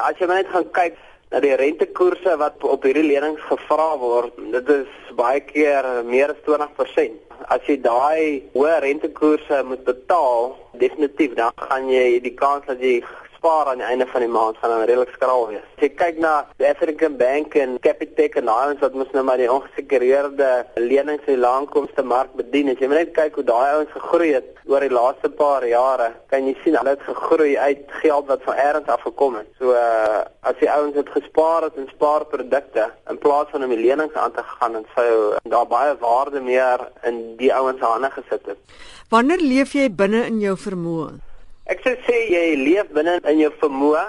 As jy net gaan kyk na die rentekoerse wat op hierdie lenings gevra word, dit is baie keer meer as 20%. As jy daai hoë rentekoerse moet betaal, definitief dan gaan jy die kans dat jy spaar aan die einde van die maand gaan dan redelik skraal wees. As jy kyk na die African Bank en Capitec en Alliance wat mos nou maar die ongesekereerde lenings en langkomste mark bedien. As jy net kyk hoe daai ouens gegroei het oor die laaste paar jare, kan jy sien hulle het gegroei uit geld wat van elders af gekom het. So uh, as die ouens het gespaar het in spaarprodukte in plaas van om die lenings aan te gaan en sou daar baie waarde meer in die ouens hande gesit het. Wanneer leef jy binne in jou vermoë? Ek sou sê jy leef binne in jou vermoë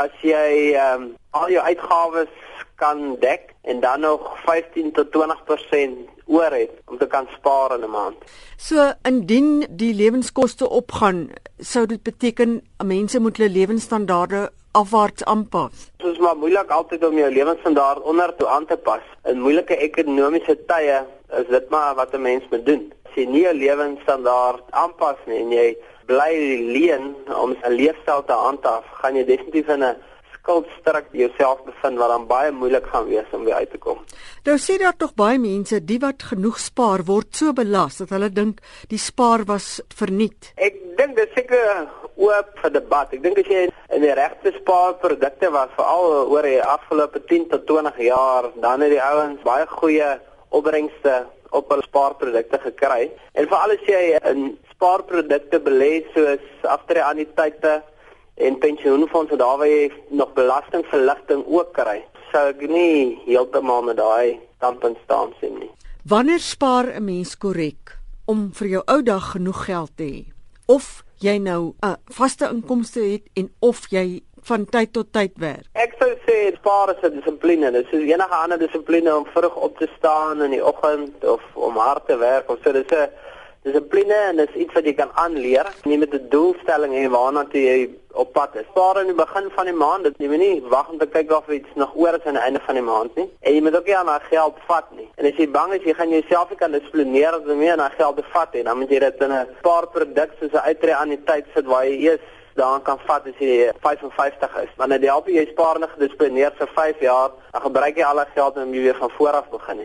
as jy ehm um, al jou uitgawes kan dek en dan nog 15 tot 20% oor het om te kan spaar in 'n maand. So indien die lewenskoste opgaan, sou dit beteken mense moet hulle lewensstandaarde afwaarts aanpas. Dit is maar moeilik altyd om jou lewensstandaard onder toe aan te pas. In moeilike ekonomiese tye is dit maar wat 'n mens moet doen. As jy nie jou lewensstandaard aanpas nie en jy bly leen om 'n leefstyl te handhaaf, gaan jy definitief in 'n skuldstruk jouself bevind wat dan baie moeilik gaan wees om weer uit te kom. Nou sê daar tog baie mense, die wat genoeg spaar word so belas dat hulle dink die spaar was verniet. Ek dink dit seker oop vir debat. Ek dink as jy in die regte spaarprodukte was veral oor die afgelope 10 tot 20 jaar, dan het die ouens baie goeie opbrengste op hulle spaarprodukte gekry. En veral as jy in spaarprodukte belê soos aftreeanniteite en pensioenfonde daar waar jy nog belastingverligting ook kry. Sou ek nie heeltemal met daai standpunt staan sien nie. Wanneer spaar 'n mens korrek om vir jou ou dag genoeg geld te hê? Of jy nou 'n vaste inkomste het en of jy van tyd tot tyd werk. Ek sou sê spaar is 'n dissipline. Dit is enige ander dissipline om vroeg op te staan in die oggend of om hard te werk of so. Dit is 'n Dissipline en dis iets wat jy kan aanleer. Jy met 'n doelstelling hê waarna jy op pad is. Spaar in die begin van die maand, dit jy moet nie wag om te kyk of iets nog oor is aan die einde van die maand nie. En jy moet ook nie aan daai geld vat nie. En as jy bang is jy gaan jouself nie kan dissiplineer om meer aan daai geld te vat nie, dan moet jy dit in 'n spaarproduk soos 'n uitreë aan die tyd sit waar jy eers dan kan vat as jy 55 is. Wanneer jy help jy spaar net gedissiplineer vir 5 jaar, dan gebruik jy al die geld en jy weer van voor af begin.